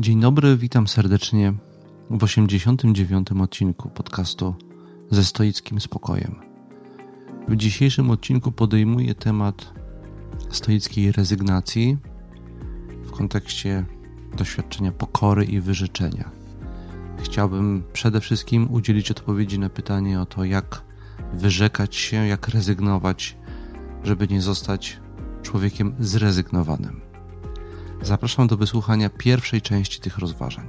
Dzień dobry, witam serdecznie w 89. odcinku podcastu ze stoickim spokojem. W dzisiejszym odcinku podejmuję temat stoickiej rezygnacji w kontekście doświadczenia pokory i wyrzeczenia. Chciałbym przede wszystkim udzielić odpowiedzi na pytanie o to, jak wyrzekać się, jak rezygnować, żeby nie zostać człowiekiem zrezygnowanym. Zapraszam do wysłuchania pierwszej części tych rozważań.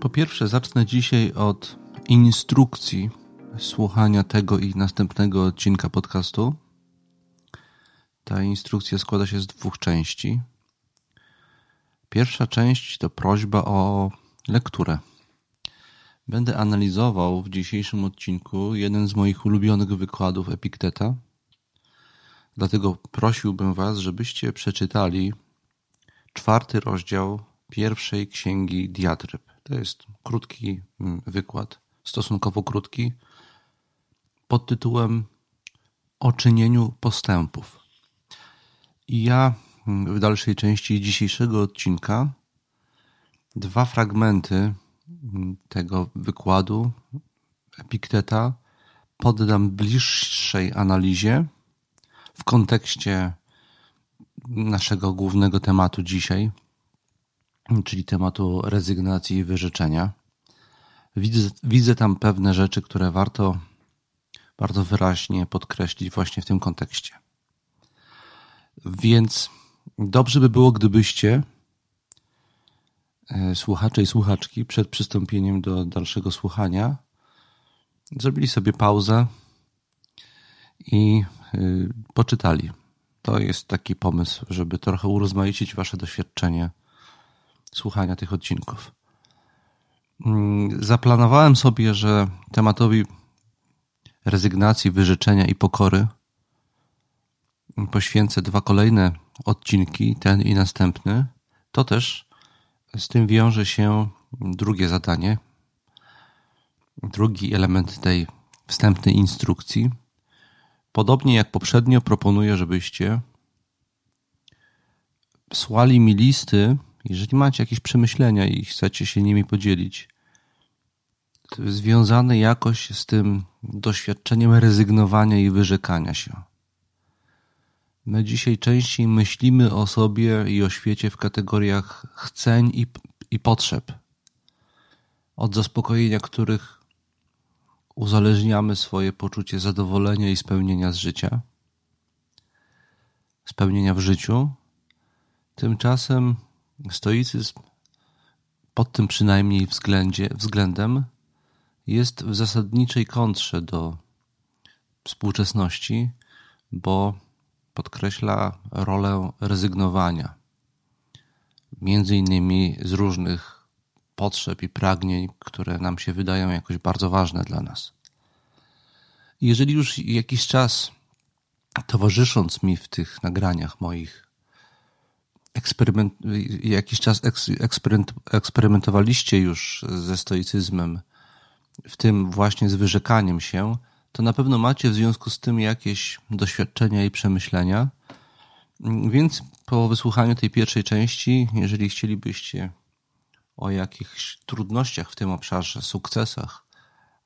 Po pierwsze, zacznę dzisiaj od instrukcji słuchania tego i następnego odcinka podcastu. Ta instrukcja składa się z dwóch części. Pierwsza część to prośba o lekturę. Będę analizował w dzisiejszym odcinku jeden z moich ulubionych wykładów Epikteta. Dlatego prosiłbym Was, żebyście przeczytali czwarty rozdział pierwszej księgi Diatryb. To jest krótki mm, wykład, stosunkowo krótki, pod tytułem O czynieniu postępów. I ja mm, w dalszej części dzisiejszego odcinka dwa fragmenty tego wykładu Epikteta poddam bliższej analizie w kontekście naszego głównego tematu dzisiaj, czyli tematu rezygnacji i wyrzeczenia. Widzę, widzę tam pewne rzeczy, które warto bardzo wyraźnie podkreślić właśnie w tym kontekście. Więc dobrze by było, gdybyście słuchacze i słuchaczki przed przystąpieniem do dalszego słuchania zrobili sobie pauzę i e, poczytali. To jest taki pomysł, żeby trochę urozmaicić Wasze doświadczenie słuchania tych odcinków. Mm, zaplanowałem sobie, że tematowi rezygnacji, wyrzeczenia i pokory poświęcę dwa kolejne odcinki, ten i następny. To też z tym wiąże się drugie zadanie, drugi element tej wstępnej instrukcji. Podobnie jak poprzednio, proponuję, żebyście słali mi listy, jeżeli macie jakieś przemyślenia i chcecie się nimi podzielić, związane jakoś z tym doświadczeniem rezygnowania i wyrzekania się. My dzisiaj częściej myślimy o sobie i o świecie w kategoriach chceń i, i potrzeb, od zaspokojenia których uzależniamy swoje poczucie zadowolenia i spełnienia z życia, spełnienia w życiu. Tymczasem stoicyzm pod tym przynajmniej względzie, względem jest w zasadniczej kontrze do współczesności, bo podkreśla rolę rezygnowania, między innymi z różnych potrzeb i pragnień, które nam się wydają jakoś bardzo ważne dla nas. Jeżeli już jakiś czas towarzysząc mi w tych nagraniach moich, eksperyment, jakiś czas eksperyment, eksperymentowaliście już ze stoicyzmem, w tym właśnie z wyrzekaniem się, to na pewno macie w związku z tym jakieś doświadczenia i przemyślenia. Więc po wysłuchaniu tej pierwszej części, jeżeli chcielibyście o jakichś trudnościach w tym obszarze, sukcesach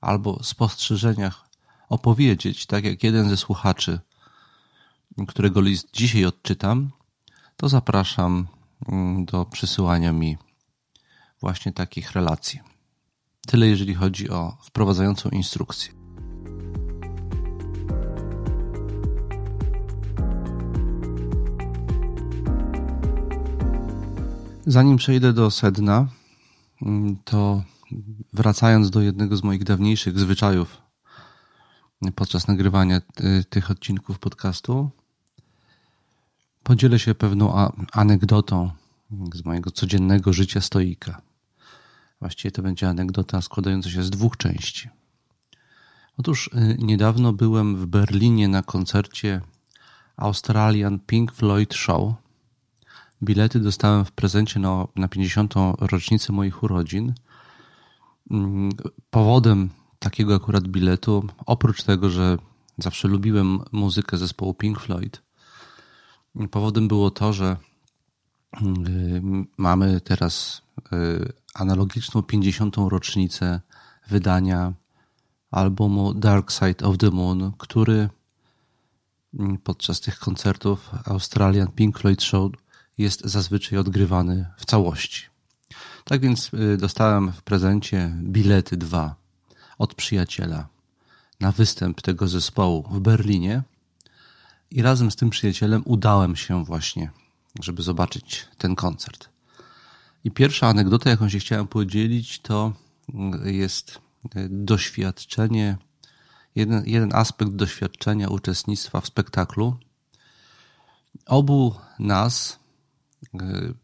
albo spostrzeżeniach opowiedzieć, tak jak jeden ze słuchaczy, którego list dzisiaj odczytam, to zapraszam mm, do przysyłania mi właśnie takich relacji. Tyle jeżeli chodzi o wprowadzającą instrukcję. Zanim przejdę do sedna, to wracając do jednego z moich dawniejszych zwyczajów podczas nagrywania y, tych odcinków podcastu, podzielę się pewną anegdotą z mojego codziennego życia stoika. Właściwie to będzie anegdota składająca się z dwóch części. Otóż y, niedawno byłem w Berlinie na koncercie Australian Pink Floyd Show – Bilety dostałem w prezencie na, na 50. rocznicę moich urodzin. Mm, powodem takiego akurat biletu, oprócz tego, że Zawsze lubiłem muzykę zespołu Pink Floyd. Powodem było to, że y, mamy teraz y, analogiczną 50. rocznicę wydania albumu Dark Side of the Moon, który mm, podczas tych koncertów Australian Pink Floyd Show jest zazwyczaj odgrywany w całości. Tak więc y, dostałem w prezencie bilety dwa od przyjaciela na występ tego zespołu w Berlinie i razem z tym przyjacielem udałem się właśnie, żeby zobaczyć ten koncert. I pierwsza anegdota, jaką się chciałem podzielić, to y, jest y, doświadczenie, jeden, jeden aspekt doświadczenia uczestnictwa w spektaklu. Obu nas,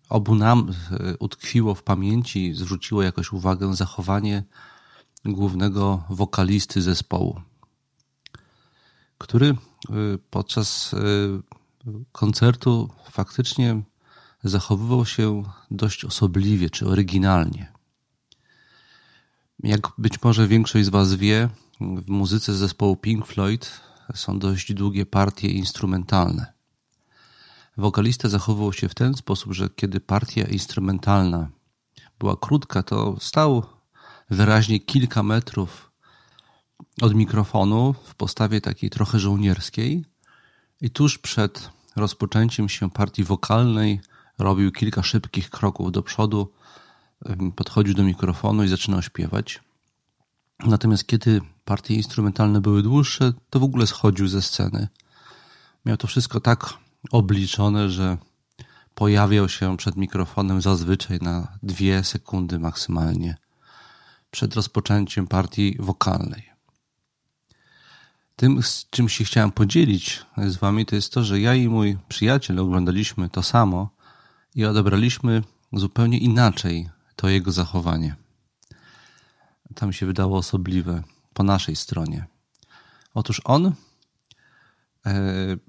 obu nam utkwiło w pamięci, zwróciło jakoś uwagę zachowanie głównego wokalisty zespołu, który podczas koncertu faktycznie zachowywał się dość osobliwie czy oryginalnie. Jak być może większość z Was wie, w muzyce zespołu Pink Floyd są dość długie partie instrumentalne. Wokalista zachowywał się w ten sposób, że kiedy partia instrumentalna była krótka, to stał wyraźnie kilka metrów od mikrofonu w postawie takiej trochę żołnierskiej i tuż przed rozpoczęciem się partii wokalnej robił kilka szybkich kroków do przodu, podchodził do mikrofonu i zaczynał śpiewać. Natomiast kiedy partie instrumentalne były dłuższe, to w ogóle schodził ze sceny. Miał to wszystko tak obliczone, że pojawiał się przed mikrofonem zazwyczaj na dwie sekundy maksymalnie przed rozpoczęciem partii wokalnej. Tym, z czym się chciałem podzielić z wami, to jest to, że ja i mój przyjaciel oglądaliśmy to samo i odebraliśmy zupełnie inaczej to jego zachowanie. To mi się wydało osobliwe po naszej stronie. Otóż on,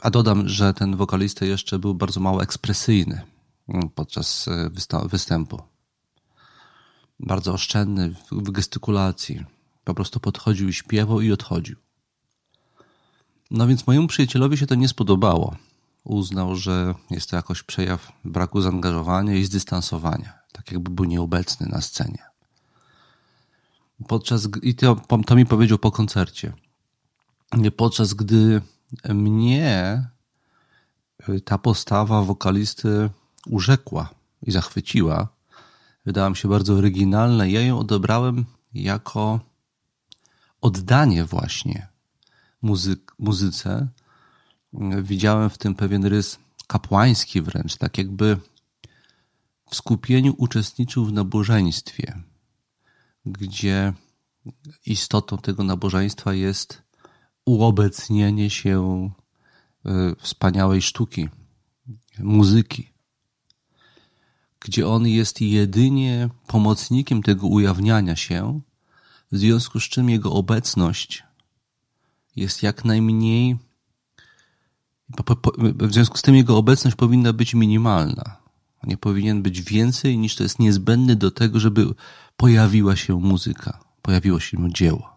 a dodam, że ten wokalista jeszcze był bardzo mało ekspresyjny mm, podczas e, występu. Bardzo oszczędny w gestykulacji. Po prostu podchodził i śpiewał i odchodził. No więc mojemu przyjacielowi się to nie spodobało uznał, że jest to jakoś przejaw braku zaangażowania i zdystansowania, tak jakby był nieobecny na scenie. Podczas, I to, to mi powiedział po koncercie. Podczas gdy mnie y, ta postawa wokalisty urzekła i zachwyciła, wydała mi się bardzo oryginalna. Ja ją odebrałem jako oddanie właśnie muzyk, muzyce, widziałem w tym pewien rys kapłański wręcz, tak jakby w skupieniu uczestniczył w nabożeństwie, gdzie istotą tego nabożeństwa jest uobecnienie się e, wspaniałej sztuki, muzyki, gdzie on jest jedynie pomocnikiem tego ujawniania się, w związku z czym jego obecność jest jak najmniej w związku z tym jego obecność powinna być minimalna. Nie powinien być więcej niż to jest niezbędne do tego, żeby pojawiła się muzyka, pojawiło się dzieło.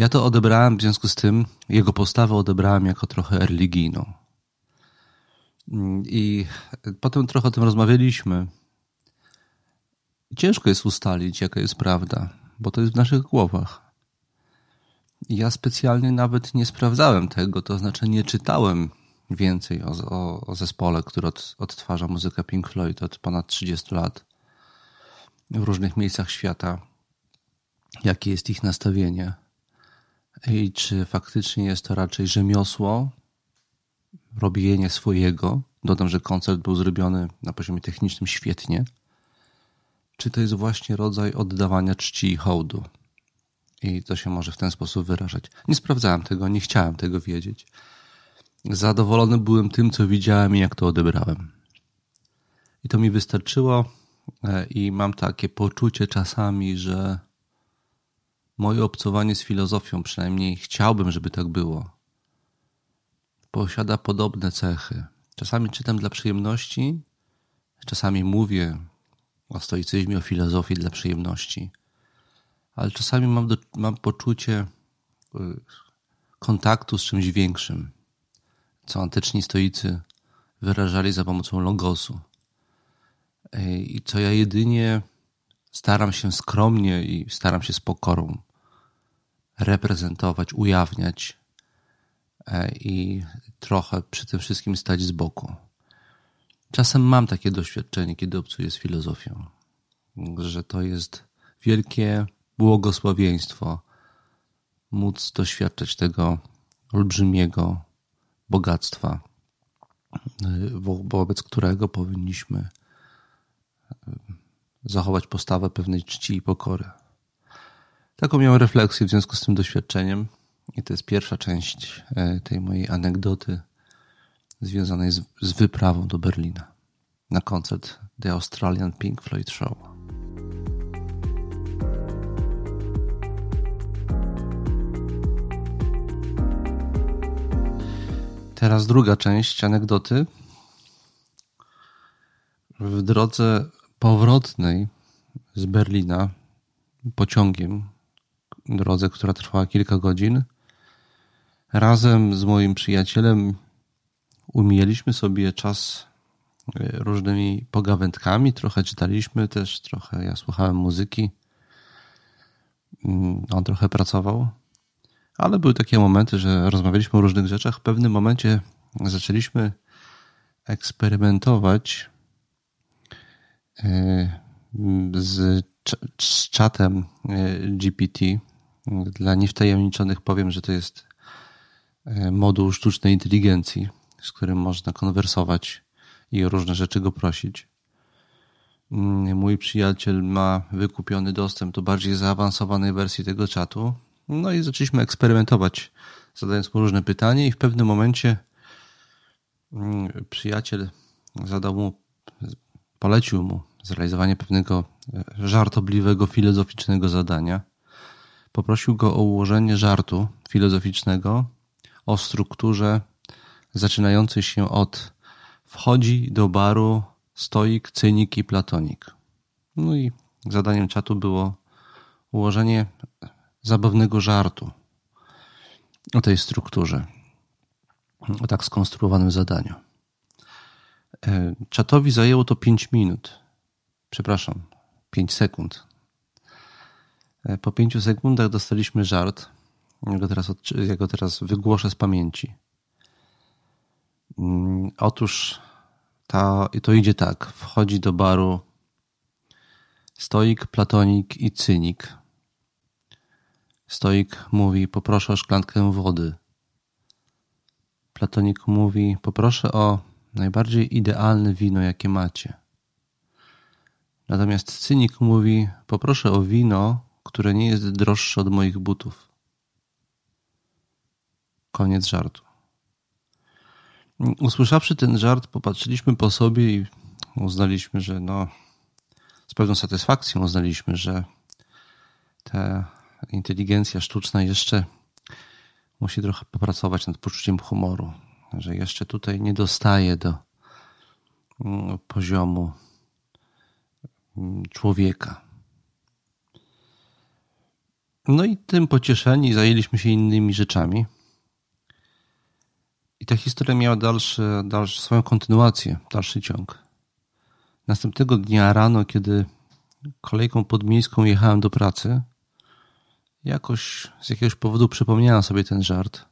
Ja to odebrałem w związku z tym, jego postawę odebrałem jako trochę religijną. I potem trochę o tym rozmawialiśmy. Ciężko jest ustalić, jaka jest prawda, bo to jest w naszych głowach. Ja specjalnie nawet nie sprawdzałem tego, to znaczy nie czytałem więcej o, o, o zespole, który od, odtwarza muzykę Pink Floyd od ponad 30 lat w różnych miejscach świata. Jakie jest ich nastawienie i czy faktycznie jest to raczej rzemiosło, robienie swojego. Dodam, że koncert był zrobiony na poziomie technicznym świetnie. Czy to jest właśnie rodzaj oddawania czci i hołdu? I to się może w ten sposób wyrażać. Nie sprawdzałem tego, nie chciałem tego wiedzieć. Zadowolony byłem tym, co widziałem i jak to odebrałem. I to mi wystarczyło, e, i mam takie poczucie czasami, że moje obcowanie z filozofią, przynajmniej chciałbym, żeby tak było, posiada podobne cechy. Czasami czytam dla przyjemności, czasami mówię o stoicyzmie, o filozofii dla przyjemności ale czasami mam, do, mam poczucie, y, kontaktu z czymś większym, co antyczni stoicy wyrażali za pomocą logosu. I co ja jedynie staram się skromnie i staram się z pokorą reprezentować, ujawniać e, i trochę przy tym wszystkim stać z boku. Czasem mam takie doświadczenie, kiedy obcuję z filozofią, że to jest wielkie błogosławieństwo móc doświadczać tego olbrzymiego bogactwa, wobec którego powinniśmy zachować postawę pewnej czci i pokory. Taką miałem refleksję w związku z tym doświadczeniem i to jest pierwsza część e, tej mojej anegdoty związanej z, z wyprawą do Berlina na koncert The Australian Pink Floyd Show. Teraz druga część anegdoty. W drodze powrotnej z Berlina pociągiem, drodze, która trwała kilka godzin, razem z moim przyjacielem umijaliśmy sobie czas e, różnymi pogawędkami, trochę czytaliśmy też, trochę ja słuchałem muzyki. Mm, on trochę pracował, ale były takie momenty, że rozmawialiśmy o różnych rzeczach. W pewnym momencie zaczęliśmy eksperymentować e, z, z czatem e, GPT. Dla niewtajemniczonych powiem, że to jest moduł sztucznej inteligencji z którym można konwersować i o różne rzeczy go prosić. Mm, mój przyjaciel ma wykupiony dostęp do bardziej zaawansowanej wersji tego czatu. No i zaczęliśmy eksperymentować, zadając mu różne pytania, i w pewnym momencie mm, przyjaciel zadał mu, polecił mu zrealizowanie pewnego e, żartobliwego, filozoficznego zadania. Poprosił go o ułożenie żartu filozoficznego o strukturze zaczynający się od wchodzi do baru stoik, cynik i platonik. No i zadaniem czatu było ułożenie zabawnego żartu o tej strukturze, o tak skonstruowanym zadaniu. E, czatowi zajęło to 5 minut. Przepraszam, 5 sekund. E, po 5 sekundach dostaliśmy żart. Ja go teraz, ja go teraz wygłoszę z pamięci. Mm, otóż to idzie tak. Wchodzi do baru stoik, platonik i cynik. Stoik mówi: Poproszę o szklankę wody. Platonik mówi: Poproszę o najbardziej idealne wino, jakie macie. Natomiast cynik mówi: Poproszę o wino, które nie jest droższe od moich butów. Koniec żartu. Usłyszawszy ten żart, popatrzyliśmy po sobie i uznaliśmy, że no, z pewną satysfakcją uznaliśmy, że ta inteligencja sztuczna jeszcze musi trochę popracować nad poczuciem humoru, że jeszcze tutaj nie dostaje do mm, poziomu mm, człowieka. No i tym pocieszeni zajęliśmy się innymi rzeczami. I ta historia miała dalszy, dalszy, swoją kontynuację, dalszy ciąg. Następnego dnia rano, kiedy kolejką podmiejską jechałem do pracy, jakoś z jakiegoś powodu przypomniałem sobie ten żart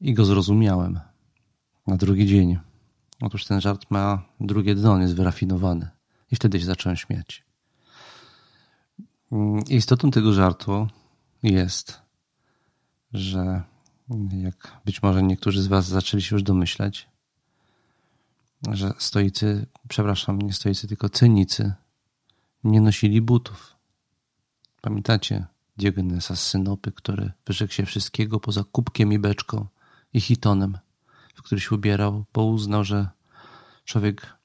i go zrozumiałem na drugi dzień. Otóż ten żart ma drugie dno, on jest wyrafinowany. I wtedy się zacząłem śmiać. Istotą tego żartu jest, że jak być może niektórzy z Was zaczęli się już domyślać, że stoicy, przepraszam, nie stoicy, tylko cynicy nie nosili butów. Pamiętacie Diogenesa z Synopy, który wyrzekł się wszystkiego poza kubkiem i beczką i hitonem, w który się ubierał, bo uznał, że człowiek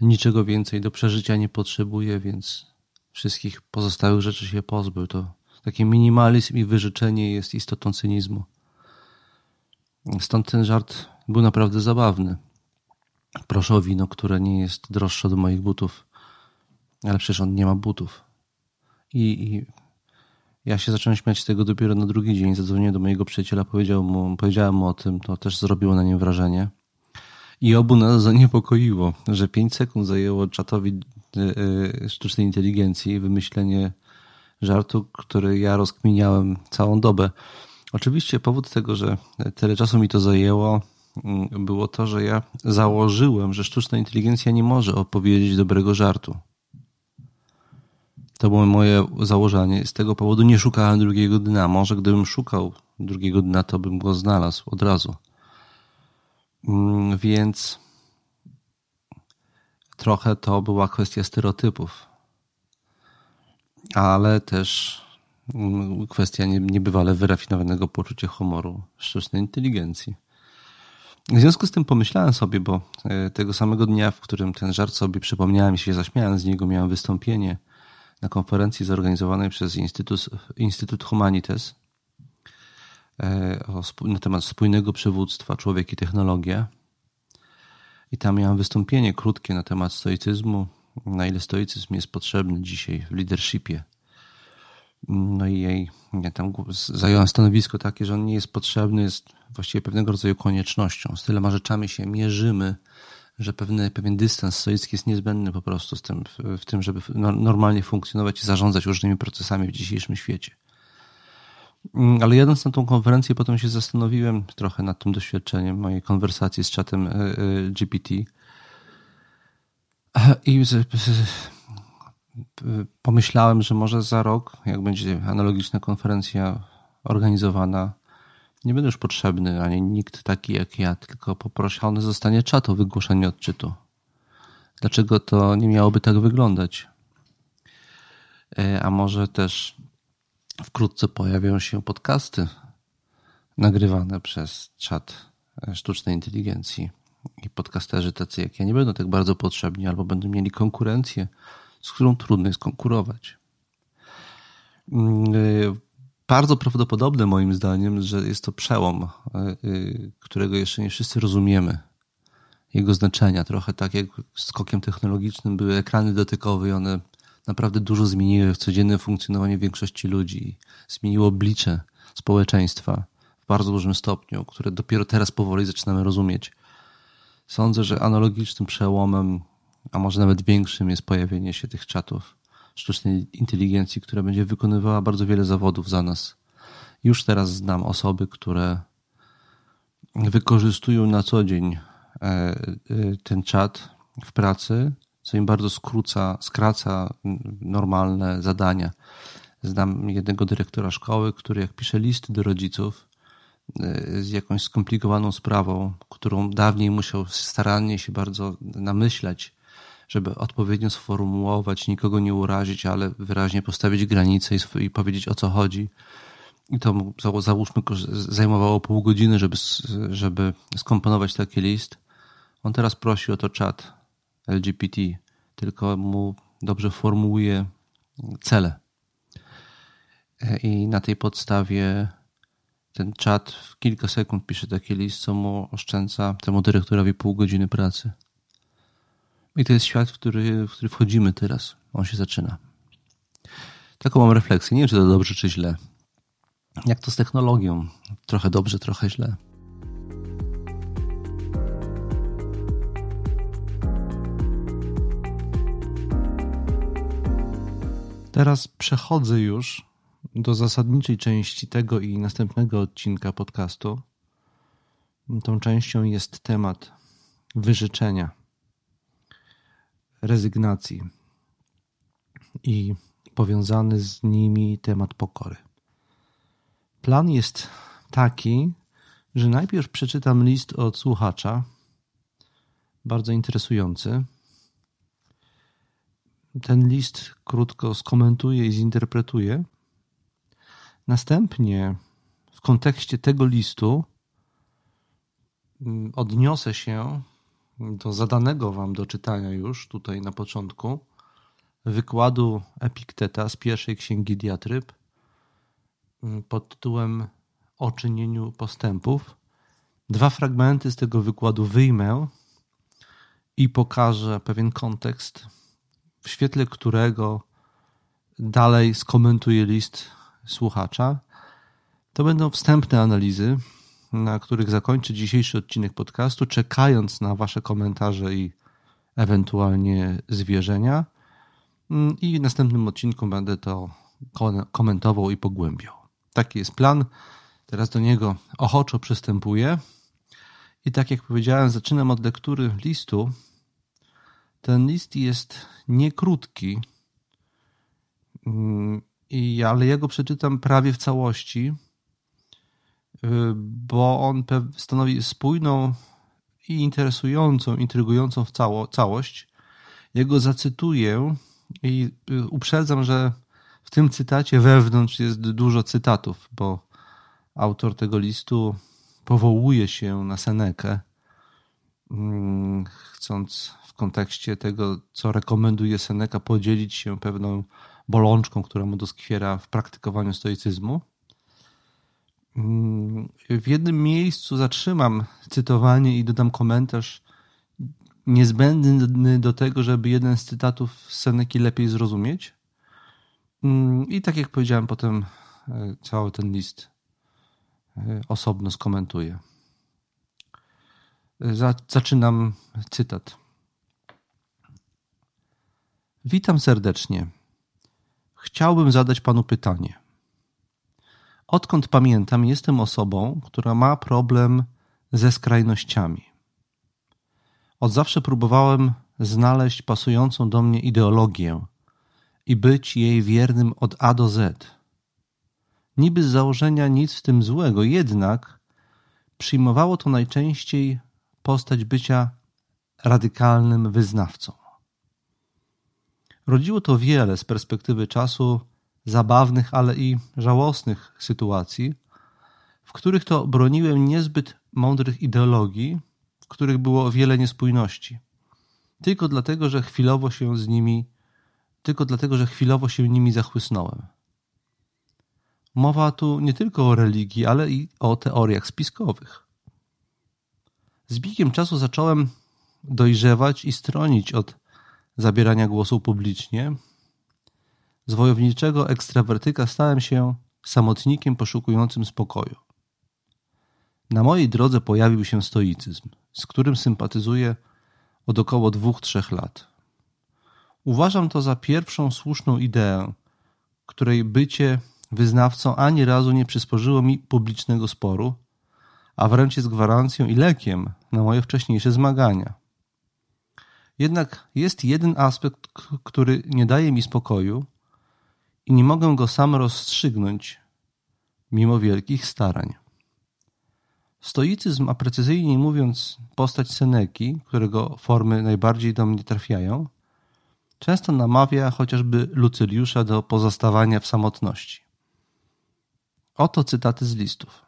niczego więcej do przeżycia nie potrzebuje, więc wszystkich pozostałych rzeczy się pozbył. To taki minimalizm i wyrzeczenie jest istotą cynizmu. Stąd ten żart był naprawdę zabawny. Proszę o wino, które nie jest droższe od moich butów. Ale przecież on nie ma butów. I, i Ja się zacząłem śmiać z tego dopiero na drugi dzień. Zadzwoniłem do mojego przyjaciela, powiedział mu, powiedziałem mu o tym, to też zrobiło na nim wrażenie. I obu nas zaniepokoiło, że 5 sekund zajęło czatowi sztucznej inteligencji wymyślenie żartu, który ja rozkminiałem całą dobę. Oczywiście powód tego, że tyle czasu mi to zajęło, mm, było to, że ja założyłem, że sztuczna inteligencja nie może opowiedzieć dobrego żartu. To było moje założenie. Z tego powodu nie szukałem drugiego dna. Może gdybym szukał drugiego dna, to bym go znalazł od razu. Mm, więc trochę to była kwestia stereotypów, ale też mm, kwestia niebywale wyrafinowanego poczucia humoru, sztucznej inteligencji. W związku z tym pomyślałem sobie, bo e, tego samego dnia, w którym ten żart sobie przypomniałem i się zaśmiałem z niego, miałem wystąpienie na konferencji zorganizowanej przez Instytut, Instytut Humanites e, na temat spójnego przywództwa człowiek i technologia. I tam miałem wystąpienie krótkie na temat stoicyzmu, na ile stoicyzm jest potrzebny dzisiaj w leadershipie. No i jej, ja tam zająłem stanowisko takie, że on nie jest potrzebny, jest właściwie pewnego rodzaju koniecznością. Z tyloma rzeczami się mierzymy, że pewny, pewien dystans stoicki jest niezbędny po prostu z tym, w, w tym, żeby normalnie funkcjonować i zarządzać różnymi procesami w dzisiejszym świecie. Mm, ale jadąc na tą konferencję, potem się zastanowiłem trochę nad tym doświadczeniem mojej konwersacji z czatem e, e, GPT. I pomyślałem, że może za rok, jak będzie analogiczna konferencja organizowana, nie będę już potrzebny ani nikt taki jak ja, tylko poproszony zostanie czat o wygłoszenie odczytu. Dlaczego to nie miałoby tak wyglądać? E, a może też wkrótce pojawią się podcasty nagrywane przez czat sztucznej inteligencji. I podcasterzy tacy jak ja nie będą tak bardzo potrzebni, albo będą mieli konkurencję, z którą trudno jest konkurować. Mm, y, bardzo prawdopodobne moim zdaniem, że jest to przełom, y, którego jeszcze nie wszyscy rozumiemy. Jego znaczenia, trochę tak jak skokiem technologicznym były ekrany dotykowe i one naprawdę dużo zmieniły w codziennym funkcjonowaniu większości ludzi. Zmieniło oblicze społeczeństwa w bardzo dużym stopniu, które dopiero teraz powoli zaczynamy rozumieć. Sądzę, że analogicznym przełomem, a może nawet większym, jest pojawienie się tych czatów sztucznej inteligencji, która będzie wykonywała bardzo wiele zawodów za nas. Już teraz znam osoby, które wykorzystują na co dzień e, e, ten czat w pracy co im bardzo skróca, skraca normalne zadania. Znam jednego dyrektora szkoły, który jak pisze listy do rodziców e, z jakąś skomplikowaną sprawą, którą dawniej musiał starannie się bardzo namyślać, żeby odpowiednio sformułować, nikogo nie urazić, ale wyraźnie postawić granice i, i powiedzieć o co chodzi. I to załóżmy zajmowało pół godziny, żeby, żeby skomponować taki list. On teraz prosi o to czat LGBT, tylko mu dobrze formułuje cele. I na tej podstawie ten czat w kilka sekund pisze taki list, co mu oszczędza temu dyrektorowi pół godziny pracy. I to jest świat, w który, w który wchodzimy teraz. On się zaczyna. Taką mam refleksję. Nie wiem, czy to dobrze, czy źle. Jak to z technologią? Trochę dobrze, trochę źle. Teraz przechodzę już do zasadniczej części tego i następnego odcinka podcastu. Tą częścią jest temat wyrzeczenia, rezygnacji i powiązany z nimi temat pokory. Plan jest taki, że najpierw przeczytam list od słuchacza, bardzo interesujący ten list krótko skomentuję i zinterpretuję. Następnie w kontekście tego listu mm, odniosę się do zadanego Wam do czytania już tutaj na początku wykładu Epikteta z pierwszej księgi Diatryb mm, pod tytułem O czynieniu postępów. Dwa fragmenty z tego wykładu wyjmę i pokażę pewien kontekst w świetle którego dalej skomentuję list słuchacza. To będą wstępne analizy, na których zakończę dzisiejszy odcinek podcastu, czekając na Wasze komentarze i ewentualnie zwierzenia. Mm, I w następnym odcinku będę to komentował i pogłębiał. Taki jest plan. Teraz do niego ochoczo przystępuję. I tak jak powiedziałem, zaczynam od lektury listu. Ten list jest niekrótki, mm, ale ja go przeczytam prawie w całości, y, bo on stanowi spójną i interesującą, intrygującą w cało, całość. Ja go zacytuję i y, uprzedzam, że w tym cytacie wewnątrz jest dużo cytatów, bo autor tego listu powołuje się na Senekę, mm, chcąc kontekście tego, co rekomenduje Seneka, podzielić się pewną bolączką, która mu doskwiera w praktykowaniu stoicyzmu. Mm, w jednym miejscu zatrzymam cytowanie i dodam komentarz niezbędny do tego, żeby jeden z cytatów Seneki lepiej zrozumieć. Mm, I tak jak powiedziałem, potem e, cały ten list e, osobno skomentuję. Zaczynam cytat. Witam serdecznie. Chciałbym zadać panu pytanie. Odkąd pamiętam, jestem osobą, która ma problem ze skrajnościami. Od zawsze próbowałem znaleźć pasującą do mnie ideologię i być jej wiernym od A do Z. Niby z założenia nic w tym złego, jednak przyjmowało to najczęściej postać bycia radykalnym wyznawcą. Rodziło to wiele z perspektywy czasu zabawnych, ale i żałosnych sytuacji, w których to broniłem niezbyt mądrych ideologii, w których było wiele niespójności. Tylko dlatego, że chwilowo się z nimi, tylko dlatego, że chwilowo się nimi zachłysnąłem. Mowa tu nie tylko o religii, ale i o teoriach spiskowych. Z biegiem czasu zacząłem dojrzewać i stronić od zabierania głosu publicznie. Z wojowniczego ekstrawertyka stałem się samotnikiem poszukującym spokoju. Na mojej drodze pojawił się stoicyzm, z którym sympatyzuję od około dwóch, trzech lat. Uważam to za pierwszą słuszną ideę, której bycie wyznawcą ani razu nie przysporzyło mi publicznego sporu, a wręcz jest gwarancją i lekiem na moje wcześniejsze zmagania. Jednak jest jeden aspekt, który nie daje mi spokoju i nie mogę go sam rozstrzygnąć, mimo wielkich starań. Stoicyzm, a precyzyjniej mówiąc postać Seneki, którego formy najbardziej do mnie trafiają, często namawia chociażby Lucyliusza do pozostawania w samotności. Oto cytaty z listów.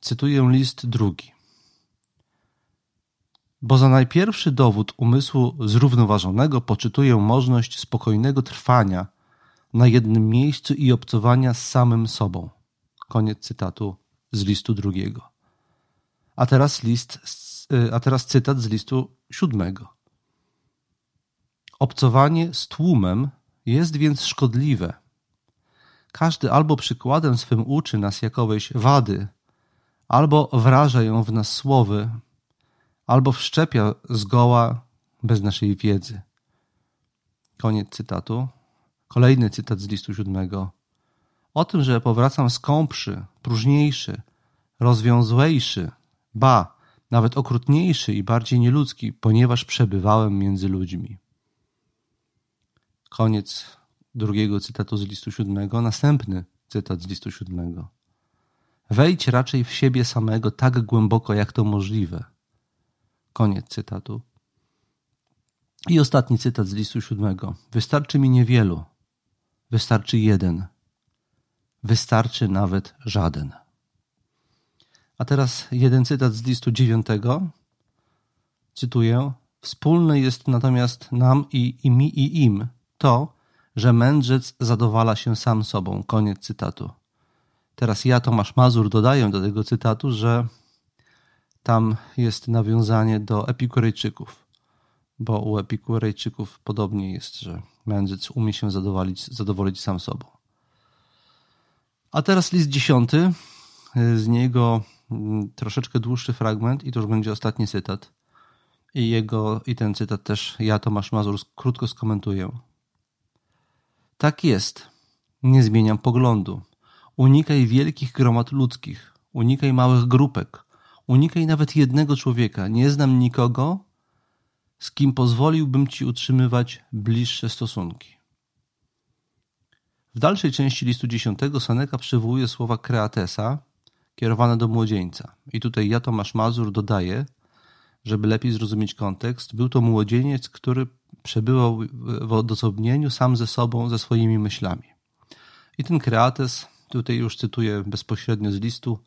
Cytuję list drugi. Bo za najpierwszy dowód umysłu zrównoważonego poczytuję możliwość spokojnego trwania na jednym miejscu i obcowania z samym sobą. Koniec cytatu z listu drugiego. A teraz list, y, a teraz cytat z listu siódmego. Obcowanie z tłumem jest więc szkodliwe. Każdy albo przykładem swym uczy nas jakoweś wady, albo wraża ją w nas słowy, albo wszczepia zgoła bez naszej wiedzy. Koniec cytatu. Kolejny cytat z listu siódmego. O tym, że powracam skąpszy, próżniejszy, rozwiązłejszy, ba, nawet okrutniejszy i bardziej nieludzki, ponieważ przebywałem między ludźmi. Koniec drugiego cytatu z listu siódmego. Następny cytat z listu siódmego. Wejdź raczej w siebie samego tak głęboko, jak to możliwe. Koniec cytatu. I ostatni cytat z listu siódmego. Wystarczy mi niewielu. Wystarczy jeden. Wystarczy nawet żaden. A teraz jeden cytat z listu dziewiątego. Cytuję. Wspólne jest natomiast nam i, i mi i im to, że mędrzec zadowala się sam sobą. Koniec cytatu. Teraz ja, Tomasz Mazur, dodaję do tego cytatu, że tam jest nawiązanie do Epikurejczyków, bo u Epikurejczyków podobnie jest, że mędrzec umie się zadowolić, zadowolić sam sobą. A teraz list dziesiąty, z niego mm, troszeczkę dłuższy fragment i to już będzie ostatni cytat. I, jego, I ten cytat też ja, Tomasz Mazur, krótko skomentuję. Tak jest. Nie zmieniam poglądu. Unikaj wielkich gromad ludzkich. Unikaj małych grupek. Unikaj nawet jednego człowieka. Nie znam nikogo, z kim pozwoliłbym ci utrzymywać bliższe stosunki. W dalszej części listu dziesiątego Saneka przywołuje słowa kreatesa kierowane do młodzieńca. I tutaj ja, Tomasz Mazur, dodaję, żeby lepiej zrozumieć kontekst, był to młodzieniec, który przebywał w odosobnieniu sam ze sobą, ze swoimi myślami. I ten kreates, tutaj już cytuję bezpośrednio z listu,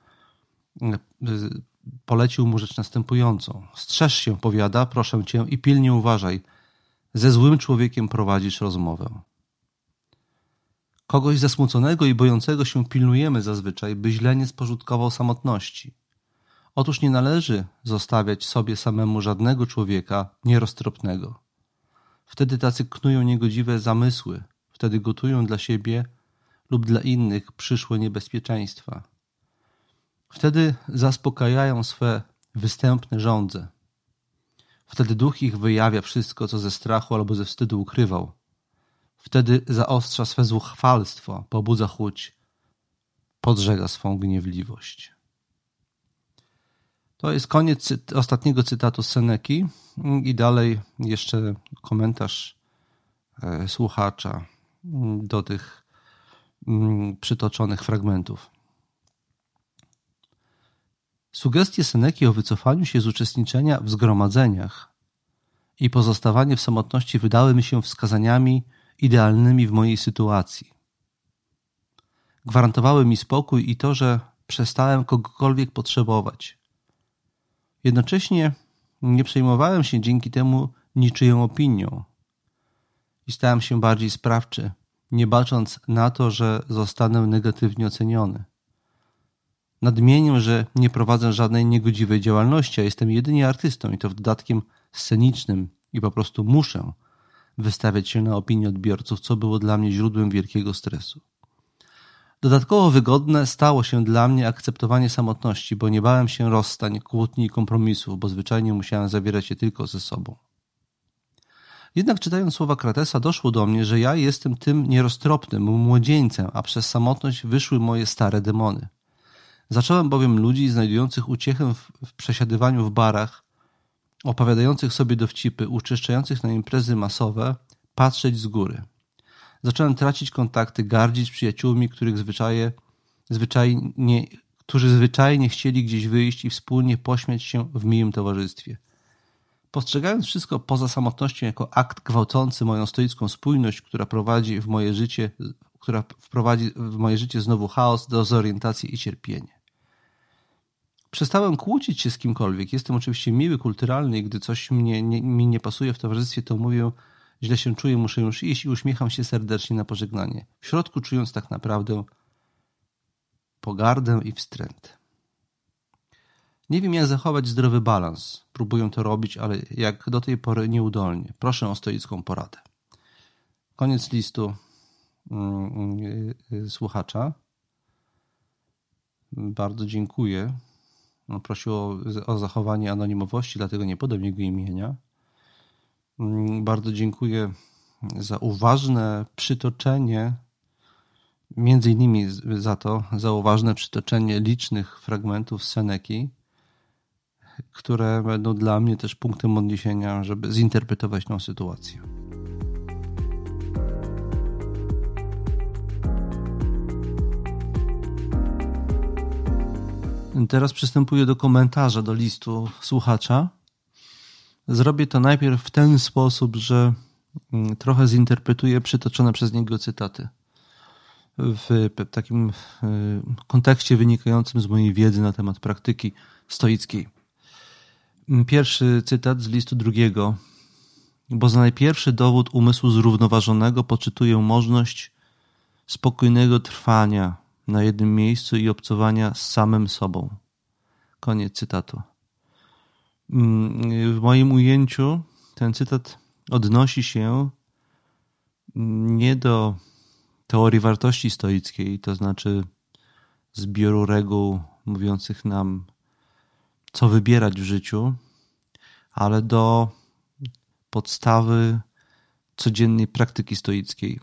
polecił mu rzecz następującą. Strzeż się, powiada, proszę cię i pilnie uważaj. Ze złym człowiekiem prowadzisz rozmowę. Kogoś zasmuconego i bojącego się pilnujemy zazwyczaj, by źle nie spożytkował samotności. Otóż nie należy zostawiać sobie samemu żadnego człowieka nieroztropnego. Wtedy tacy knują niegodziwe zamysły, wtedy gotują dla siebie lub dla innych przyszłe niebezpieczeństwa. Wtedy zaspokajają swe występne żądze. Wtedy duch ich wyjawia wszystko, co ze strachu albo ze wstydu ukrywał. Wtedy zaostrza swe zuchwalstwo, pobudza chuć, podżega swą gniewliwość. To jest koniec cyt ostatniego cytatu Seneki i dalej jeszcze komentarz e, słuchacza do tych mm, przytoczonych fragmentów. Sugestie Seneki o wycofaniu się z uczestniczenia w zgromadzeniach i pozostawanie w samotności wydały mi się wskazaniami idealnymi w mojej sytuacji. Gwarantowały mi spokój i to, że przestałem kogokolwiek potrzebować. Jednocześnie nie przejmowałem się dzięki temu niczyją opinią i stałem się bardziej sprawczy, nie bacząc na to, że zostanę negatywnie oceniony. Nadmienię, że nie prowadzę żadnej niegodziwej działalności, a jestem jedynie artystą i to w dodatkiem scenicznym i po prostu muszę wystawiać się na opinię odbiorców, co było dla mnie źródłem wielkiego stresu. Dodatkowo wygodne stało się dla mnie akceptowanie samotności, bo nie bałem się rozstań, kłótni i kompromisów, bo zwyczajnie musiałem zawierać je tylko ze sobą. Jednak czytając słowa Kratesa doszło do mnie, że ja jestem tym nieroztropnym młodzieńcem, a przez samotność wyszły moje stare demony. Zacząłem bowiem ludzi znajdujących uciechę w, przesiadywaniu w barach, opowiadających sobie dowcipy, uczęszczających na imprezy masowe, patrzeć z góry. Zacząłem tracić kontakty, gardzić przyjaciółmi, których zwyczaje, zwyczajnie, którzy zwyczajnie chcieli gdzieś wyjść i wspólnie pośmiać się w miłym towarzystwie. Postrzegając wszystko poza samotnością jako akt gwałcący moją stoicką spójność, która prowadzi w moje życie, która wprowadzi w moje życie znowu chaos, dezorientację i cierpienie. Przestałem kłócić się z kimkolwiek. Jestem oczywiście miły, kulturalny i gdy coś mnie, nie, mi nie pasuje w towarzystwie, to mówię, źle się czuję, muszę już iść i uśmiecham się serdecznie na pożegnanie. W środku czując tak naprawdę pogardę i wstręt. Nie wiem, jak zachować zdrowy balans. Próbuję to robić, ale jak do tej pory nieudolnie. Proszę o stoicką poradę. Koniec listu słuchacza. Bardzo dziękuję. No, prosił o, o zachowanie anonimowości, dlatego nie podam jego imienia. Mm, bardzo dziękuję za uważne przytoczenie, między innymi za to, za uważne przytoczenie licznych fragmentów Seneki, które będą dla mnie też punktem odniesienia, żeby zinterpretować tą sytuację. Teraz przystępuję do komentarza do listu słuchacza. Zrobię to najpierw w ten sposób, że mm, trochę zinterpretuję przytoczone przez niego cytaty w takim y, kontekście wynikającym z mojej wiedzy na temat praktyki stoickiej. Pierwszy cytat z listu drugiego. Bo za najpierwszy dowód umysłu zrównoważonego poczytuję możliwość spokojnego trwania na jednym miejscu i obcowania z samym sobą. Koniec cytatu. Mm, w moim ujęciu ten cytat odnosi się nie do teorii wartości stoickiej, to znaczy zbioru reguł mówiących nam, co wybierać w życiu, ale do podstawy codziennej praktyki stoickiej,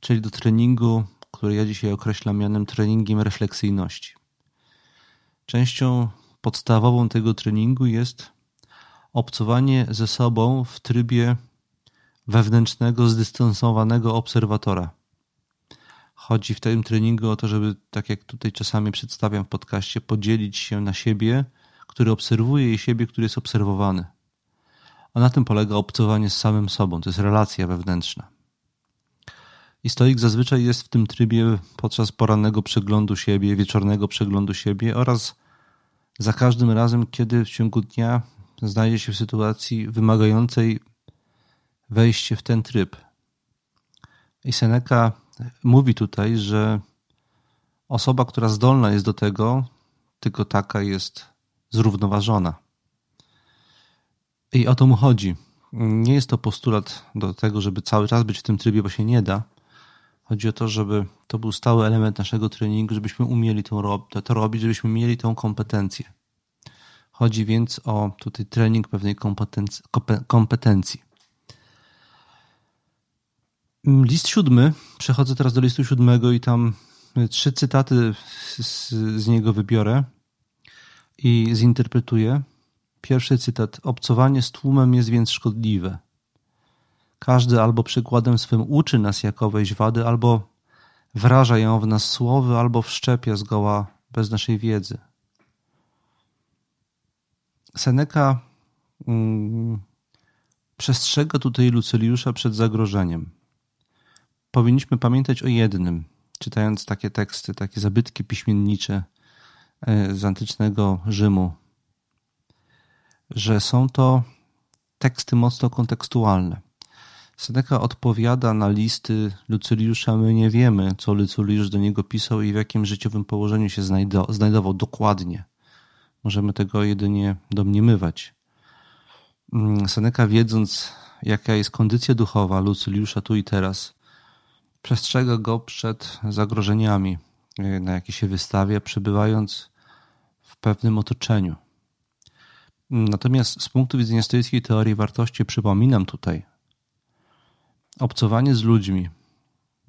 czyli do treningu, który ja dzisiaj określam mianem treningiem refleksyjności. Częścią podstawową tego treningu jest obcowanie ze sobą w trybie wewnętrznego, zdystansowanego obserwatora. Chodzi w tym treningu o to, żeby, tak jak tutaj czasami przedstawiam w podcaście, podzielić się na siebie, który obserwuje i siebie, który jest obserwowany. A na tym polega obcowanie z samym sobą. To jest relacja wewnętrzna. I stoik zazwyczaj jest w tym trybie podczas porannego przeglądu siebie, wieczornego przeglądu siebie oraz za każdym razem, kiedy w ciągu dnia znajdzie się w sytuacji wymagającej wejście w ten tryb. I Seneca mówi tutaj, że osoba, która zdolna jest do tego, tylko taka jest zrównoważona. I o to mu chodzi. Nie jest to postulat do tego, żeby cały czas być w tym trybie, bo się nie da. Chodzi o to, żeby to był stały element naszego treningu, żebyśmy umieli to, robić, żebyśmy mieli tą kompetencję. Chodzi więc o tutaj trening pewnej kompetencji. kompetencji. List siódmy, przechodzę teraz do listu siódmego i tam trzy cytaty z, z niego wybiorę i zinterpretuję. Pierwszy cytat. Obcowanie z tłumem jest więc szkodliwe. Każdy albo przykładem swym uczy nas jakoweś wady, albo wraża ją w nas słowy, albo wszczepia zgoła bez naszej wiedzy. Seneca mm, przestrzega tutaj Luceliusza przed zagrożeniem. Powinniśmy pamiętać o jednym, czytając takie teksty, takie zabytki piśmiennicze e, z antycznego Rzymu, że są to teksty mocno kontekstualne. Seneca odpowiada na listy Lucyliusza. My nie wiemy, co Lucyliusz do niego pisał i w jakim życiowym położeniu się znajdował dokładnie. Możemy tego jedynie domniemywać. Mm, Seneca, wiedząc, jaka jest kondycja duchowa Lucyliusza tu i teraz, przestrzega go przed zagrożeniami, e, na jakie się wystawia, przebywając w pewnym otoczeniu. Natomiast z punktu widzenia stoickiej teorii wartości przypominam tutaj, obcowanie z ludźmi,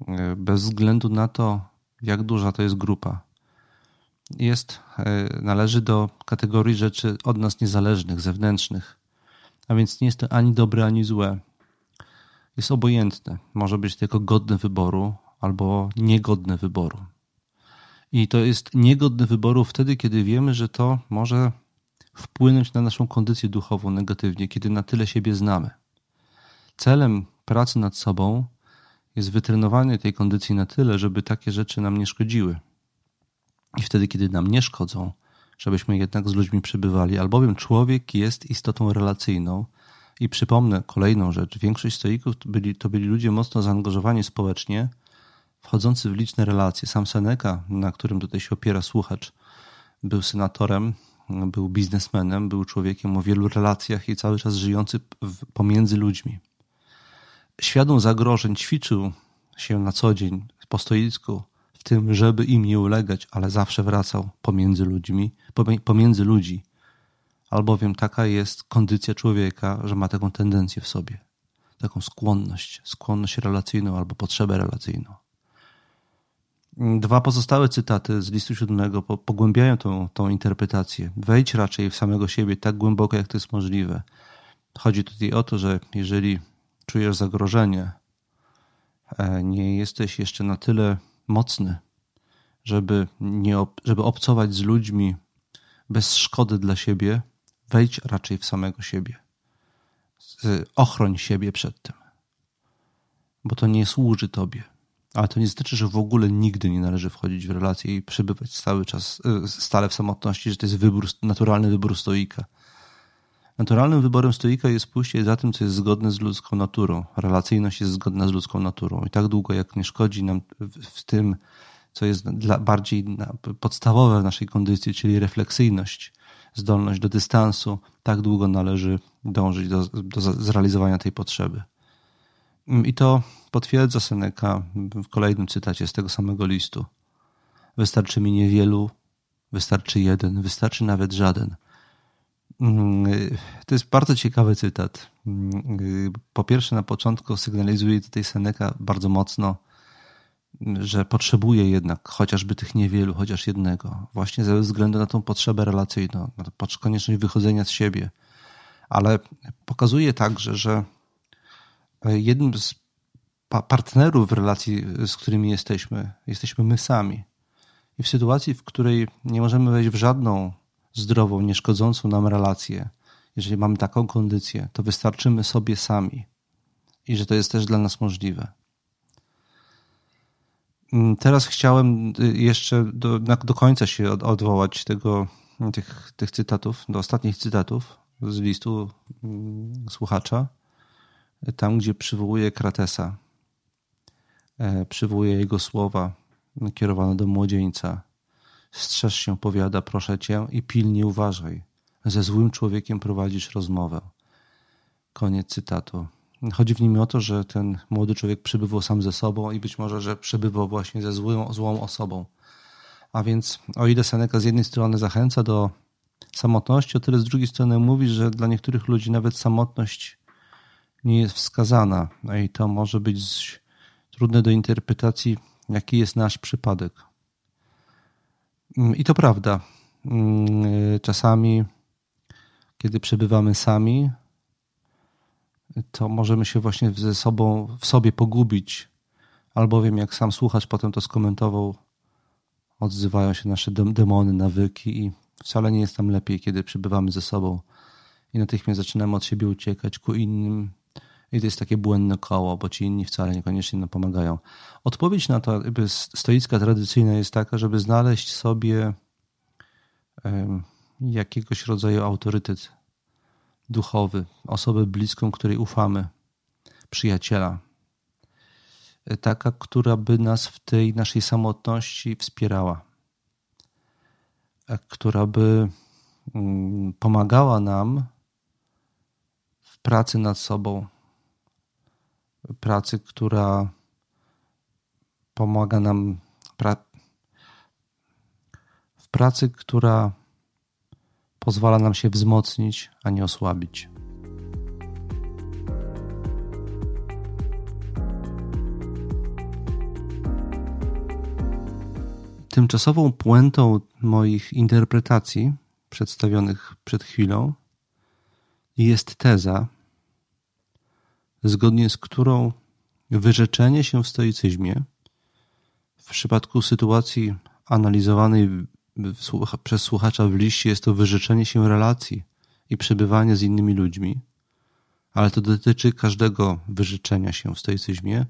e, bez względu na to, jak duża to jest grupa, jest, e, należy do kategorii rzeczy od nas niezależnych, zewnętrznych. A więc nie jest to ani dobre, ani złe. Jest obojętne. Może być tylko godne wyboru albo niegodne wyboru. I to jest niegodne wyboru wtedy, kiedy wiemy, że to może wpłynąć na naszą kondycję duchową negatywnie, kiedy na tyle siebie znamy. Celem pracy nad sobą jest wytrenowanie tej kondycji na tyle, żeby takie rzeczy nam nie szkodziły. I wtedy, kiedy nam nie szkodzą, żebyśmy jednak z ludźmi przybywali, albowiem człowiek jest istotą relacyjną. I przypomnę kolejną rzecz. Większość stoików to byli, to byli ludzie mocno zaangażowani społecznie, wchodzący w liczne relacje. Sam Seneca, na którym tutaj się opiera słuchacz, był senatorem, był biznesmenem, był człowiekiem o wielu relacjach i cały czas żyjący pomiędzy ludźmi. Świadom zagrożeń ćwiczył się na co dzień po stoicku, w tym, żeby im nie ulegać, ale zawsze wracał pomiędzy ludźmi, pomiędzy ludzi, albowiem taka jest kondycja człowieka, że ma taką tendencję w sobie, taką skłonność, skłonność relacyjną albo potrzebę relacyjną. Dwa pozostałe cytaty z listu siódmego pogłębiają tą, tą interpretację. Wejdź raczej w samego siebie tak głęboko, jak to jest możliwe. Chodzi tutaj o to, że jeżeli czujesz zagrożenie, e, nie jesteś jeszcze na tyle mocny, żeby, nie, żeby obcować z ludźmi bez szkody dla siebie, wejdź raczej w samego siebie. Ochroń siebie przed tym, bo to nie służy tobie. Ale to nie znaczy, że w ogóle nigdy nie należy wchodzić w relacje i przebywać cały czas, e, stale w samotności, że to jest wybór, naturalny wybór stoika. Naturalnym wyborem stoika jest pójście za tym, co jest zgodne z ludzką naturą. Relacyjność jest zgodna z ludzką naturą. I tak długo, jak nie szkodzi nam w tym, co jest dla, bardziej podstawowe w naszej kondycji, czyli refleksyjność, zdolność do dystansu, tak długo należy dążyć do, do zrealizowania tej potrzeby. I to potwierdza Seneca w kolejnym cytacie z tego samego listu. Wystarczy mi niewielu, wystarczy jeden, wystarczy nawet żaden. Mm, to jest bardzo ciekawy cytat. Mm, po pierwsze, na początku sygnalizuje tutaj Seneca bardzo mocno, że potrzebuje jednak chociażby tych niewielu, chociaż jednego, właśnie ze względu na tą potrzebę relacyjną, na konieczność wychodzenia z siebie. Ale pokazuje także, że jednym z partnerów w relacji, z którymi jesteśmy, jesteśmy my sami. I w sytuacji, w której nie możemy wejść w żadną zdrową, nieszkodzącą nam relację, jeżeli mamy taką kondycję, to wystarczymy sobie sami i że to jest też dla nas możliwe. Mm, teraz chciałem y, jeszcze do, do końca się odwołać tego, tych, tych cytatów, do ostatnich cytatów z listu mm, słuchacza, tam gdzie przywołuje Kratesa, e, przywołuje jego słowa kierowane do młodzieńca. Strzeż się, powiada, proszę cię, i pilnie uważaj. Ze złym człowiekiem prowadzisz rozmowę. Koniec cytatu. Chodzi w nim o to, że ten młody człowiek przebywał sam ze sobą i być może, że przebywał właśnie ze złą, złą osobą. A więc, o ile Seneca z jednej strony zachęca do samotności, o tyle z drugiej strony mówi, że dla niektórych ludzi nawet samotność nie jest wskazana. No i to może być trudne do interpretacji, jaki jest nasz przypadek. Mm, I to prawda. Mm, czasami, kiedy przebywamy sami, to możemy się właśnie ze sobą, w sobie pogubić, albowiem jak sam słuchacz potem to skomentował, odzywają się nasze demony, nawyki i wcale nie jest tam lepiej, kiedy przebywamy ze sobą i natychmiast zaczynamy od siebie uciekać ku innym i to jest takie błędne koło, bo ci inni wcale niekoniecznie nam pomagają. Odpowiedź na to stoicka tradycyjna jest taka, żeby znaleźć sobie jakiegoś rodzaju autorytet duchowy, osobę bliską, której ufamy, przyjaciela. Taka, która by nas w tej naszej samotności wspierała, która by mm, pomagała nam w pracy nad sobą, pracy, która pomaga nam pra w pracy, która pozwala nam się wzmocnić, a nie osłabić. Tymczasową puentą moich interpretacji przedstawionych przed chwilą jest teza, zgodnie z którą wyrzeczenie się w stoicyzmie w przypadku sytuacji analizowanej przez słuchacza w liście jest to wyrzeczenie się relacji i przebywania z innymi ludźmi, ale to dotyczy każdego wyrzeczenia się w stoicyzmie.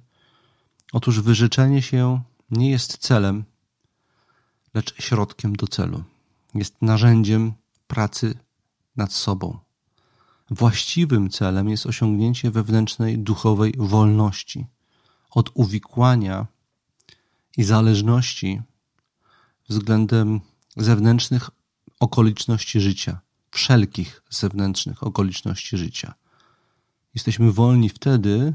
Otóż wyrzeczenie się nie jest celem, lecz środkiem do celu. Jest narzędziem pracy nad sobą. Właściwym celem jest osiągnięcie wewnętrznej duchowej wolności od uwikłania i zależności względem zewnętrznych okoliczności życia, wszelkich zewnętrznych okoliczności życia. Jesteśmy wolni wtedy,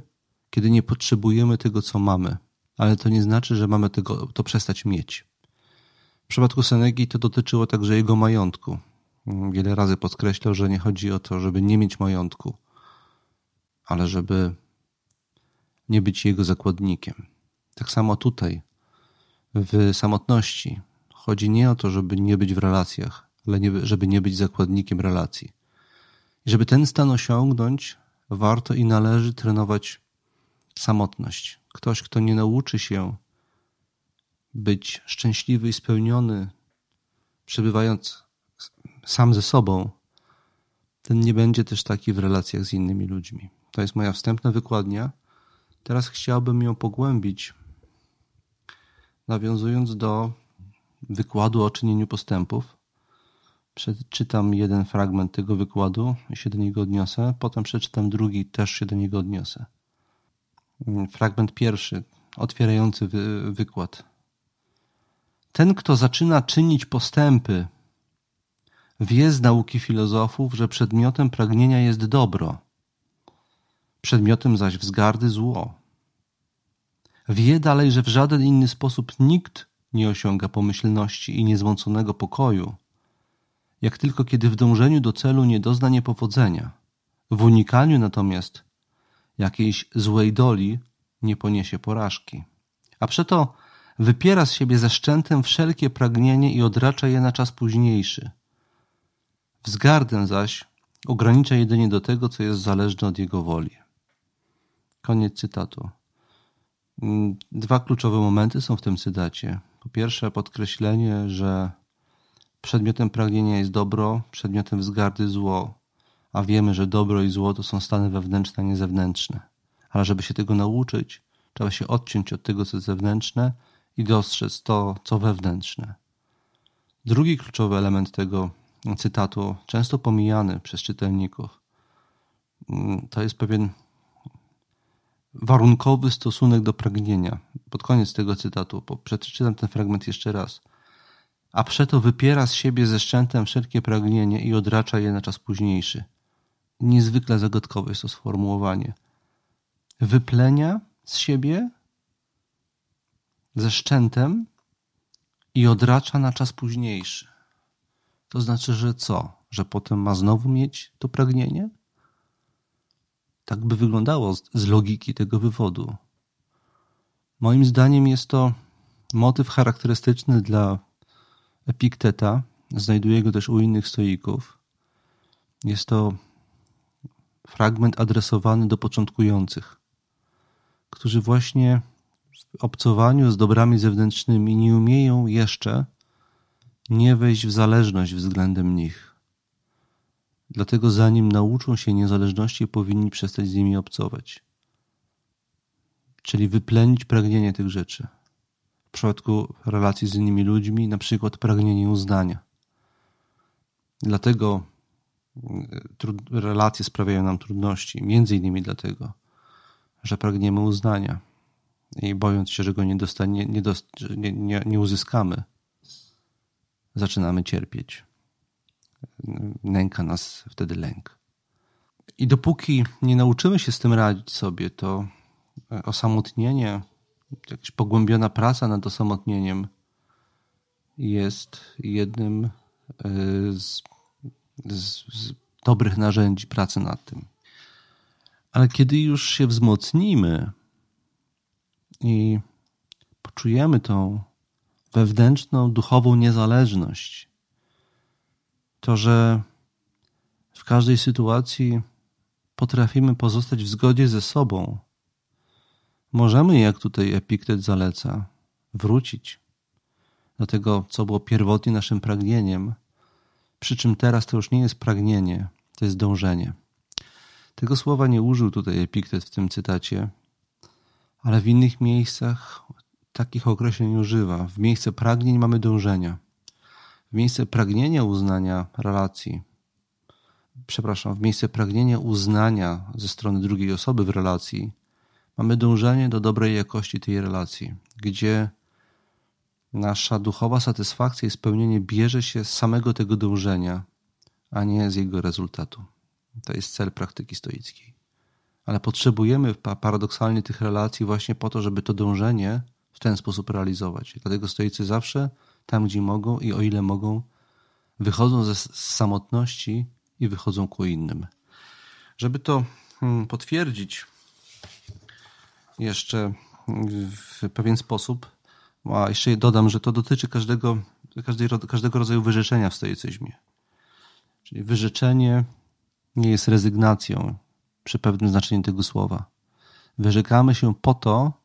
kiedy nie potrzebujemy tego, co mamy, ale to nie znaczy, że mamy tego, to przestać mieć. W przypadku Senegi to dotyczyło także jego majątku. Wiele razy podkreślał, że nie chodzi o to, żeby nie mieć majątku, ale żeby nie być jego zakładnikiem. Tak samo tutaj, w samotności, chodzi nie o to, żeby nie być w relacjach, ale nie, żeby nie być zakładnikiem relacji. I żeby ten stan osiągnąć, warto i należy trenować samotność. Ktoś, kto nie nauczy się być szczęśliwy i spełniony, przebywając sam ze sobą, ten nie będzie też taki w relacjach z innymi ludźmi. To jest moja wstępna wykładnia. Teraz chciałbym ją pogłębić, nawiązując do wykładu o czynieniu postępów. Przeczytam jeden fragment tego wykładu i się do niego odniosę, potem przeczytam drugi, też się do niego odniosę. Fragment pierwszy, otwierający wy wykład. Ten, kto zaczyna czynić postępy, wie z nauki filozofów, że przedmiotem pragnienia jest dobro, przedmiotem zaś wzgardy zło. Wie dalej, że w żaden inny sposób nikt nie osiąga pomyślności i niezmąconego pokoju, jak tylko kiedy w dążeniu do celu nie dozna niepowodzenia. W unikaniu natomiast jakiejś złej doli nie poniesie porażki. A przeto wypiera z siebie ze wszelkie pragnienie i odracza je na czas późniejszy. Wzgardę zaś ogranicza jedynie do tego, co jest zależne od jego woli. Koniec cytatu. Mm, dwa kluczowe momenty są w tym cytacie. Po pierwsze, podkreślenie, że przedmiotem pragnienia jest dobro, przedmiotem wzgardy zło, a wiemy, że dobro i zło to są stany wewnętrzne, a nie zewnętrzne. Ale żeby się tego nauczyć, trzeba się odciąć od tego, co jest zewnętrzne i dostrzec to, co wewnętrzne. Drugi kluczowy element tego cytatu, często pomijany przez czytelników, mm, to jest pewien warunkowy stosunek do pragnienia. Pod koniec tego cytatu, przeczytam ten fragment jeszcze raz. A przeto wypiera z siebie ze szczętem wszelkie pragnienie i odracza je na czas późniejszy. Niezwykle zagadkowe jest to sformułowanie. Wyplenia z siebie ze szczętem i odracza na czas późniejszy. To znaczy, że co? Że potem ma znowu mieć to pragnienie? Tak by wyglądało z logiki tego wywodu. Moim zdaniem jest to motyw charakterystyczny dla Epikteta. Znajduję go też u innych stoików. Jest to fragment adresowany do początkujących, którzy właśnie w obcowaniu z dobrami zewnętrznymi nie umieją jeszcze nie wejść w zależność względem nich. Dlatego zanim nauczą się niezależności, powinni przestać z nimi obcować. Czyli wyplenić pragnienie tych rzeczy. W przypadku relacji z innymi ludźmi, na przykład pragnienie uznania. Dlatego y, relacje sprawiają nam trudności, między innymi dlatego, że pragniemy uznania i bojąc się, że go nie, dostanie, nie, nie, nie, nie uzyskamy, zaczynamy cierpieć nęka nas wtedy lęk. I dopóki nie nauczymy się z tym radzić sobie, to osamotnienie, jakaś pogłębiona praca nad osamotnieniem jest jednym e, z, z, z dobrych narzędzi pracy nad tym. Ale kiedy już się wzmocnimy i poczujemy tą wewnętrzną, duchową niezależność, to, że w każdej sytuacji potrafimy pozostać w zgodzie ze sobą. Możemy, jak tutaj Epiktet zaleca, wrócić do tego, co było pierwotnie naszym pragnieniem, przy czym teraz to już nie jest pragnienie, to jest dążenie. Tego słowa nie użył tutaj Epiktet w tym cytacie, ale w innych miejscach takich określeń używa. W miejsce pragnień mamy dążenia w miejsce pragnienia uznania relacji, przepraszam, w miejsce pragnienia uznania ze strony drugiej osoby w relacji, mamy dążenie do dobrej jakości tej relacji, gdzie nasza duchowa satysfakcja i spełnienie bierze się z samego tego dążenia, a nie z jego rezultatu. To jest cel praktyki stoickiej. Ale potrzebujemy paradoksalnie tych relacji właśnie po to, żeby to dążenie ten sposób realizować. Dlatego stoicy zawsze tam, gdzie mogą i o ile mogą, wychodzą ze samotności i wychodzą ku innym. Żeby to hmm, potwierdzić jeszcze w pewien sposób, a jeszcze dodam, że to dotyczy każdego, każdego rodzaju wyrzeczenia w stoicyzmie. Czyli wyrzeczenie nie jest rezygnacją przy pewnym znaczeniu tego słowa. Wyrzekamy się po to,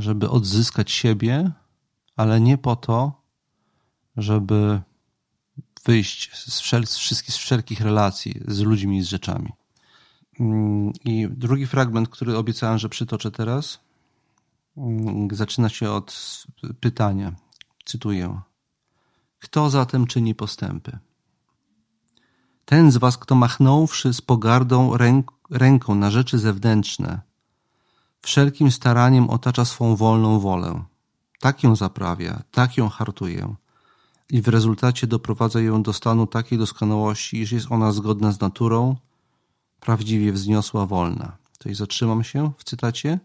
żeby odzyskać siebie ale nie po to, żeby wyjść z, wszel z, wszystkich, z wszelkich relacji z ludźmi i z rzeczami. Mm, I drugi fragment, który obiecałem, że przytoczę teraz, mm, zaczyna się od pytania. Cytuję. Kto zatem czyni postępy? Ten z was, kto machnąwszy z pogardą ręk ręką na rzeczy zewnętrzne, wszelkim staraniem otacza swą wolną wolę tak ją zaprawia, tak ją hartuje i w rezultacie doprowadza ją do stanu takiej doskonałości, iż jest ona zgodna z naturą, prawdziwie wzniosła, wolna. Tutaj zatrzymam się w cytacie.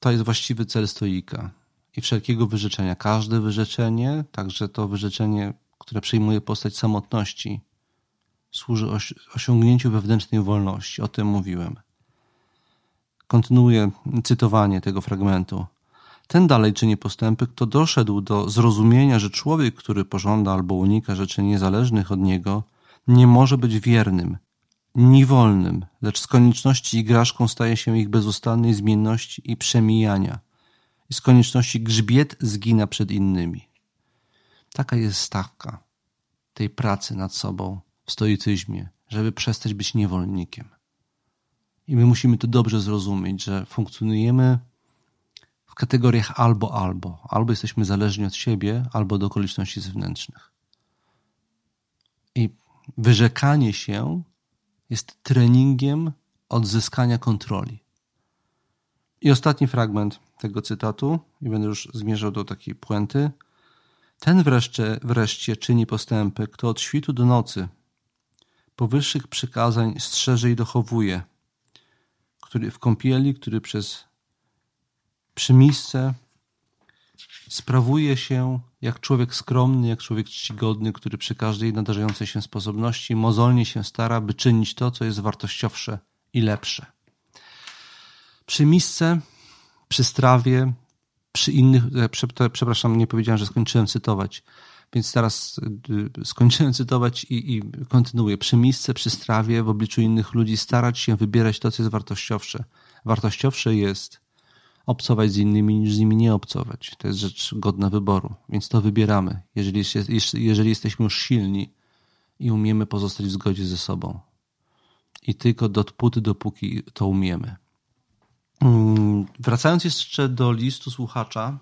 To jest właściwy cel stoika. i wszelkiego wyrzeczenia. Każde wyrzeczenie, także to wyrzeczenie, które przyjmuje postać samotności, służy osiągnięciu wewnętrznej wolności. O tym mówiłem. Kontynuuję cytowanie tego fragmentu. Ten dalej czyni postępy, kto doszedł do zrozumienia, że człowiek, który pożąda albo unika rzeczy niezależnych od niego, nie może być wiernym, ni wolnym, lecz z konieczności igraszką staje się ich bezustannej zmienności i przemijania. I z konieczności grzbiet zgina przed innymi. Taka jest stawka tej pracy nad sobą w stoicyzmie, żeby przestać być niewolnikiem. I my musimy to dobrze zrozumieć, że funkcjonujemy w kategoriach albo albo. Albo jesteśmy zależni od siebie, albo od okoliczności zewnętrznych. I wyrzekanie się jest treningiem odzyskania kontroli. I ostatni fragment tego cytatu, i będę już zmierzał do takiej puenty. Ten wreszcie, wreszcie czyni postępy, kto od świtu do nocy powyższych przykazań strzeże i dochowuje, który w kąpieli, który przez przymisce sprawuje się jak człowiek skromny, jak człowiek czcigodny, który przy każdej nadarzającej się sposobności mozolnie się stara, by czynić to, co jest wartościowsze i lepsze. Przy misce, przy strawie, przy innych, e, przepraszam, nie powiedziałem, że skończyłem cytować, więc teraz y, skończyłem cytować i, i kontynuuję. Przy misce, przy strawie, w obliczu innych ludzi starać się wybierać to, co jest wartościowsze. Wartościowsze jest obcować z innymi niż z nimi nie obcować. To jest rzecz godna wyboru, więc to wybieramy, jeżeli, jeżeli jesteśmy już silni i umiemy pozostać w zgodzie ze sobą. I tylko dopóty, dopóki to umiemy. Mm, wracając jeszcze do listu słuchacza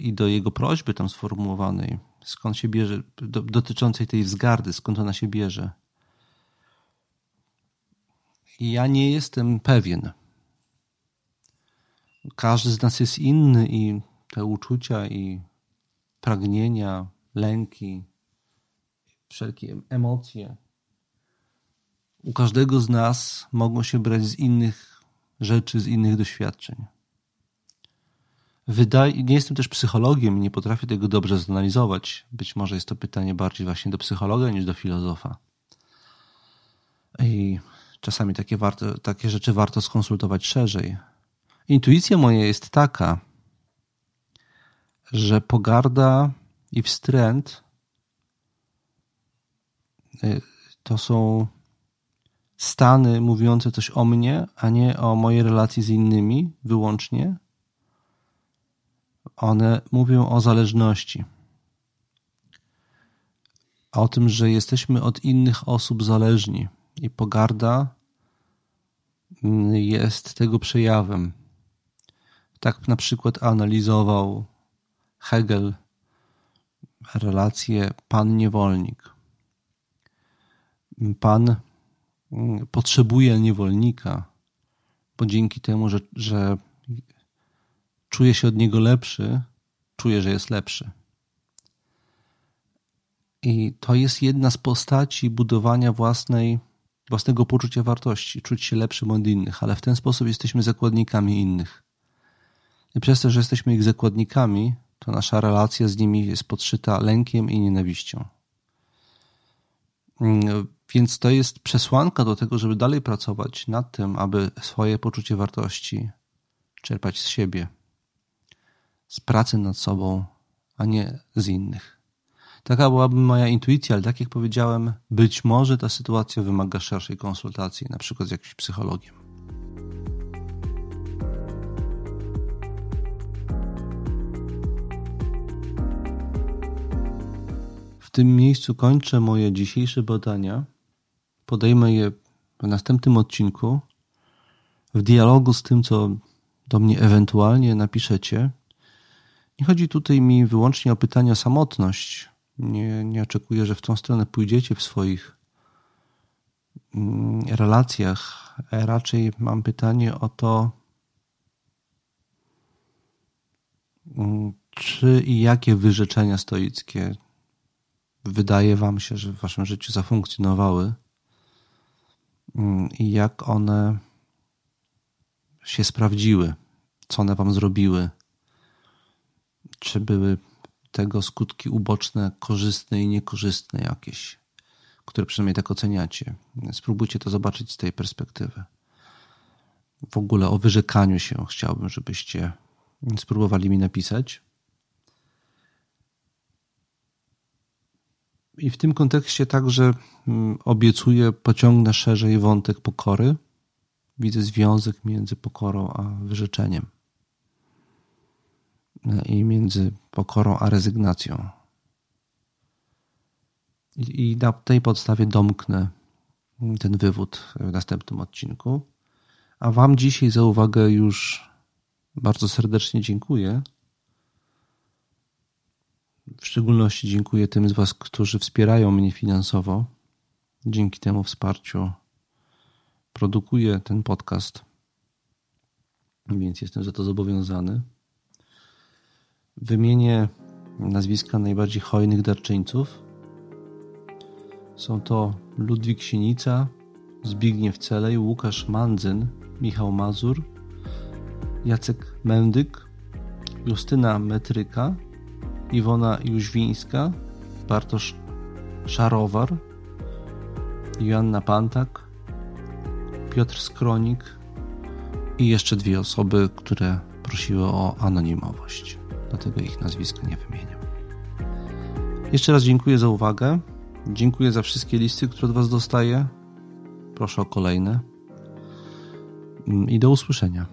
i do jego prośby tam sformułowanej, skąd się bierze, dotyczącej tej wzgardy, skąd ona się bierze. Ja nie jestem pewien, każdy z nas jest inny i te uczucia i pragnienia, lęki, wszelkie emocje u każdego z nas mogą się brać z innych rzeczy, z innych doświadczeń. Wydaje, nie jestem też psychologiem i nie potrafię tego dobrze zanalizować. Być może jest to pytanie bardziej właśnie do psychologa niż do filozofa. I czasami takie, warto, takie rzeczy warto skonsultować szerzej. Intuicja moja jest taka, że pogarda i wstręt y, to są stany mówiące coś o mnie, a nie o mojej relacji z innymi wyłącznie. One mówią o zależności. O tym, że jesteśmy od innych osób zależni i pogarda mm, jest tego przejawem. Tak na przykład analizował Hegel relację pan-niewolnik. Pan potrzebuje niewolnika, bo dzięki temu, że, że czuje się od niego lepszy, czuje, że jest lepszy. I to jest jedna z postaci budowania własnej, własnego poczucia wartości, czuć się lepszym od innych, ale w ten sposób jesteśmy zakładnikami innych. I przez to, że jesteśmy ich zakładnikami, to nasza relacja z nimi jest podszyta lękiem i nienawiścią. Mm, więc to jest przesłanka do tego, żeby dalej pracować nad tym, aby swoje poczucie wartości czerpać z siebie, z pracy nad sobą, a nie z innych. Taka byłaby moja intuicja, ale tak jak powiedziałem, być może ta sytuacja wymaga szerszej konsultacji, na przykład z jakimś psychologiem. W tym miejscu kończę moje dzisiejsze badania podejmę je w następnym odcinku w dialogu z tym, co do mnie ewentualnie napiszecie. Nie chodzi tutaj mi wyłącznie o pytanie o samotność. Nie, nie oczekuję, że w tą stronę pójdziecie w swoich mm, relacjach. Raczej mam pytanie o to, mm, czy i jakie wyrzeczenia stoickie wydaje Wam się, że w Waszym życiu zafunkcjonowały Mm, i jak one się sprawdziły, co one wam zrobiły, czy były tego skutki uboczne, korzystne i niekorzystne jakieś, które przynajmniej tak oceniacie. Spróbujcie to zobaczyć z tej perspektywy. W ogóle o wyrzekaniu się chciałbym, żebyście spróbowali mi napisać. I w tym kontekście także mm, obiecuję, pociągnę szerzej wątek pokory. Widzę związek między pokorą a wyrzeczeniem i między pokorą a rezygnacją. I, na tej podstawie domknę ten wywód w następnym odcinku. A Wam dzisiaj za uwagę już bardzo serdecznie dziękuję. W szczególności dziękuję tym z Was, którzy wspierają mnie finansowo. Dzięki temu wsparciu produkuję ten podcast, więc jestem za to zobowiązany. Wymienię nazwiska najbardziej hojnych darczyńców. Są to Ludwik Sienica, Zbigniew Celej, Łukasz Mandzyn, Michał Mazur, Jacek Mędyk, Justyna Metryka, Iwona Jóźwińska, Bartosz Szarowar, Joanna Pantak, Piotr Skronik i jeszcze dwie osoby, które prosiły o anonimowość dlatego ich nazwiska nie wymieniam. Jeszcze raz dziękuję za uwagę. Dziękuję za wszystkie listy, które od Was dostaję. Proszę o kolejne. I do usłyszenia.